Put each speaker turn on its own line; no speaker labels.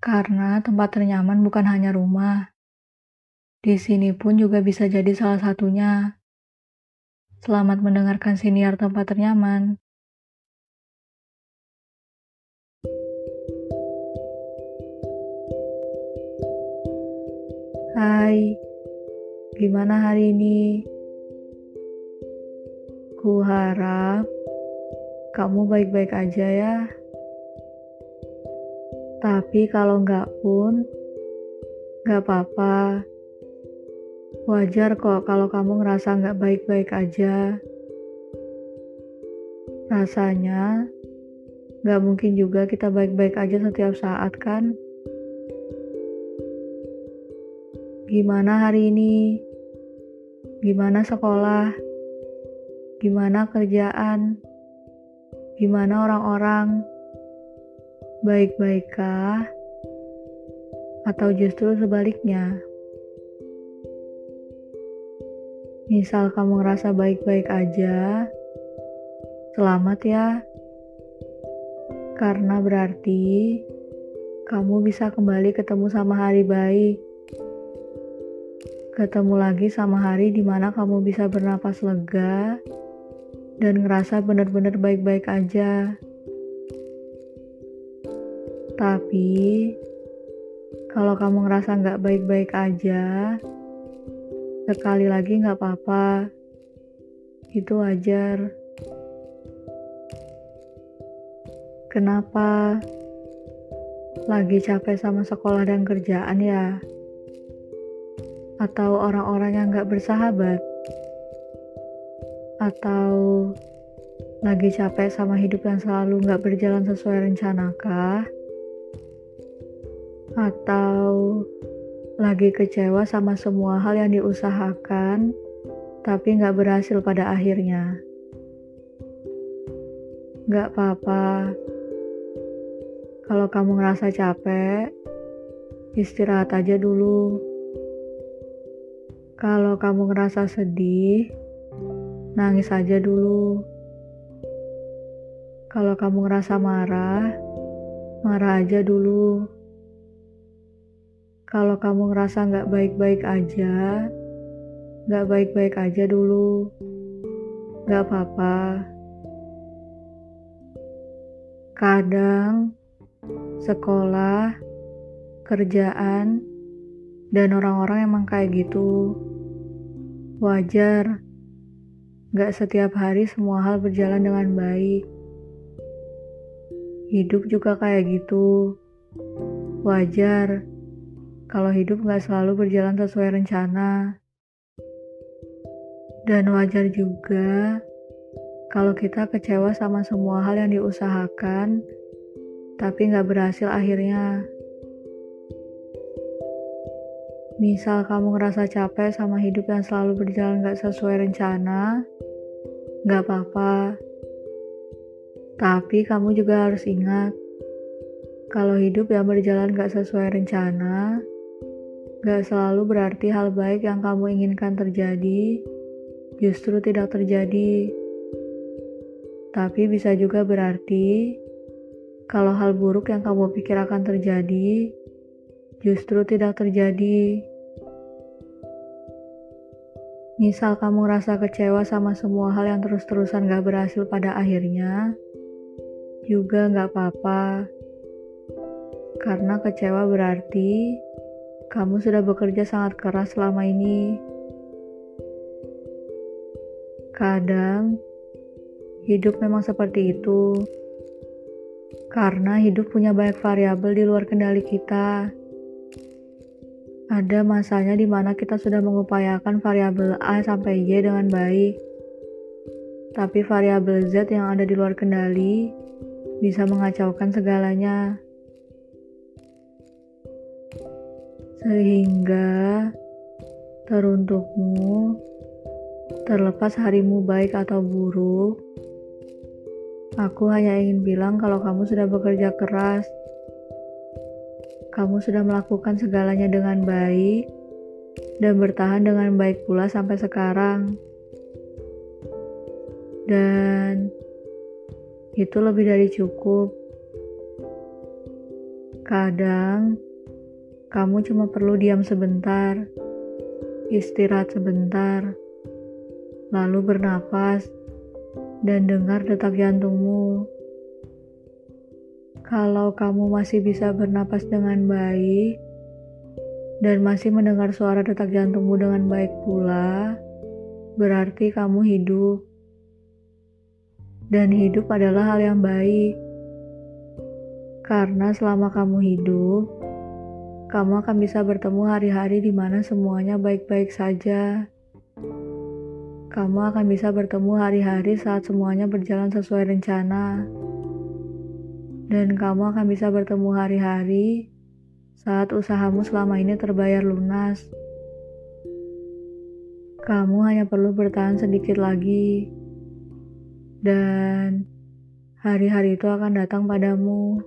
Karena tempat ternyaman bukan hanya rumah. Di sini pun juga bisa jadi salah satunya. Selamat mendengarkan siniar tempat ternyaman. Hai, gimana hari ini? Ku harap kamu baik-baik aja ya. Tapi kalau nggak pun, nggak apa-apa. Wajar kok kalau kamu ngerasa nggak baik-baik aja. Rasanya nggak mungkin juga kita baik-baik aja setiap saat kan? Gimana hari ini? Gimana sekolah? Gimana kerjaan? Gimana orang-orang? Baik-baikkah? Atau justru sebaliknya? Misal kamu ngerasa baik-baik aja, selamat ya. Karena berarti kamu bisa kembali ketemu sama hari baik. Ketemu lagi sama hari di mana kamu bisa bernapas lega dan ngerasa benar-benar baik-baik aja. Tapi, kalau kamu ngerasa nggak baik-baik aja, sekali lagi nggak apa-apa. Itu wajar. Kenapa? Lagi capek sama sekolah dan kerjaan ya? Atau orang-orang yang nggak bersahabat? Atau lagi capek sama hidup yang selalu nggak berjalan sesuai rencana kah? Atau lagi kecewa sama semua hal yang diusahakan, tapi nggak berhasil pada akhirnya. Nggak apa-apa. Kalau kamu ngerasa capek, istirahat aja dulu. Kalau kamu ngerasa sedih, nangis aja dulu. Kalau kamu ngerasa marah, marah aja dulu. Kalau kamu ngerasa nggak baik-baik aja, nggak baik-baik aja dulu. Nggak apa-apa. Kadang sekolah, kerjaan, dan orang-orang emang kayak gitu. Wajar. Gak setiap hari semua hal berjalan dengan baik. Hidup juga kayak gitu. Wajar kalau hidup nggak selalu berjalan sesuai rencana. Dan wajar juga kalau kita kecewa sama semua hal yang diusahakan, tapi nggak berhasil akhirnya. Misal kamu ngerasa capek sama hidup yang selalu berjalan gak sesuai rencana, gak apa-apa. Tapi kamu juga harus ingat, kalau hidup yang berjalan gak sesuai rencana, Gak selalu berarti hal baik yang kamu inginkan terjadi justru tidak terjadi. Tapi bisa juga berarti kalau hal buruk yang kamu pikir akan terjadi justru tidak terjadi. Misal kamu rasa kecewa sama semua hal yang terus-terusan gak berhasil pada akhirnya, juga gak apa-apa. Karena kecewa berarti kamu sudah bekerja sangat keras selama ini. Kadang hidup memang seperti itu, karena hidup punya banyak variabel di luar kendali kita. Ada masanya di mana kita sudah mengupayakan variabel A sampai Y dengan baik, tapi variabel Z yang ada di luar kendali bisa mengacaukan segalanya. Sehingga teruntukmu, terlepas harimu baik atau buruk, aku hanya ingin bilang kalau kamu sudah bekerja keras. Kamu sudah melakukan segalanya dengan baik dan bertahan dengan baik pula sampai sekarang. Dan itu lebih dari cukup. Kadang kamu cuma perlu diam sebentar, istirahat sebentar, lalu bernapas dan dengar detak jantungmu. Kalau kamu masih bisa bernapas dengan baik dan masih mendengar suara detak jantungmu dengan baik pula, berarti kamu hidup. Dan hidup adalah hal yang baik. Karena selama kamu hidup, kamu akan bisa bertemu hari-hari di mana semuanya baik-baik saja. Kamu akan bisa bertemu hari-hari saat semuanya berjalan sesuai rencana. Dan kamu akan bisa bertemu hari-hari saat usahamu selama ini terbayar lunas. Kamu hanya perlu bertahan sedikit lagi. Dan hari-hari itu akan datang padamu.